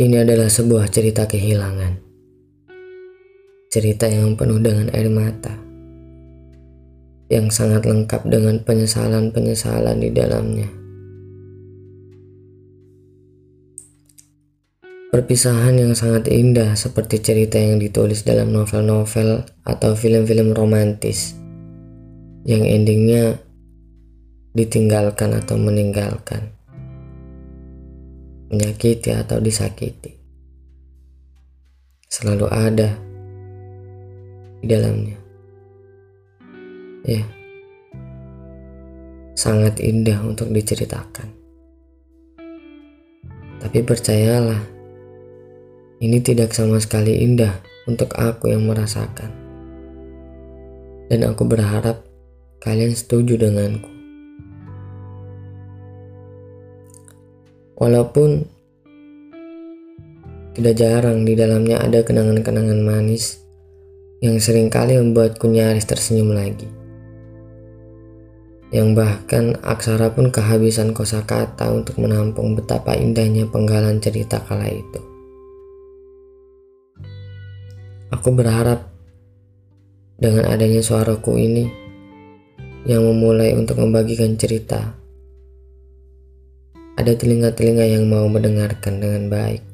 Ini adalah sebuah cerita kehilangan. Cerita yang penuh dengan air mata. Yang sangat lengkap dengan penyesalan-penyesalan di dalamnya. Perpisahan yang sangat indah seperti cerita yang ditulis dalam novel-novel atau film-film romantis yang endingnya ditinggalkan atau meninggalkan menyakiti atau disakiti. Selalu ada di dalamnya. Ya, sangat indah untuk diceritakan. Tapi percayalah, ini tidak sama sekali indah untuk aku yang merasakan. Dan aku berharap kalian setuju denganku. Walaupun tidak jarang di dalamnya ada kenangan-kenangan manis yang sering kali membuatku nyaris tersenyum lagi. Yang bahkan aksara pun kehabisan kosakata untuk menampung betapa indahnya penggalan cerita kala itu. Aku berharap dengan adanya suaraku ini yang memulai untuk membagikan cerita ada telinga-telinga yang mau mendengarkan dengan baik.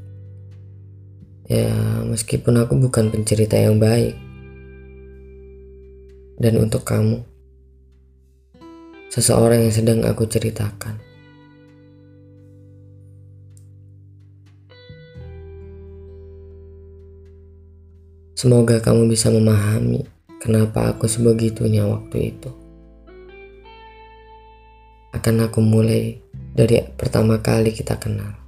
Ya, meskipun aku bukan pencerita yang baik. Dan untuk kamu, seseorang yang sedang aku ceritakan. Semoga kamu bisa memahami kenapa aku sebegitunya waktu itu. Akan aku mulai dari pertama kali kita kenal.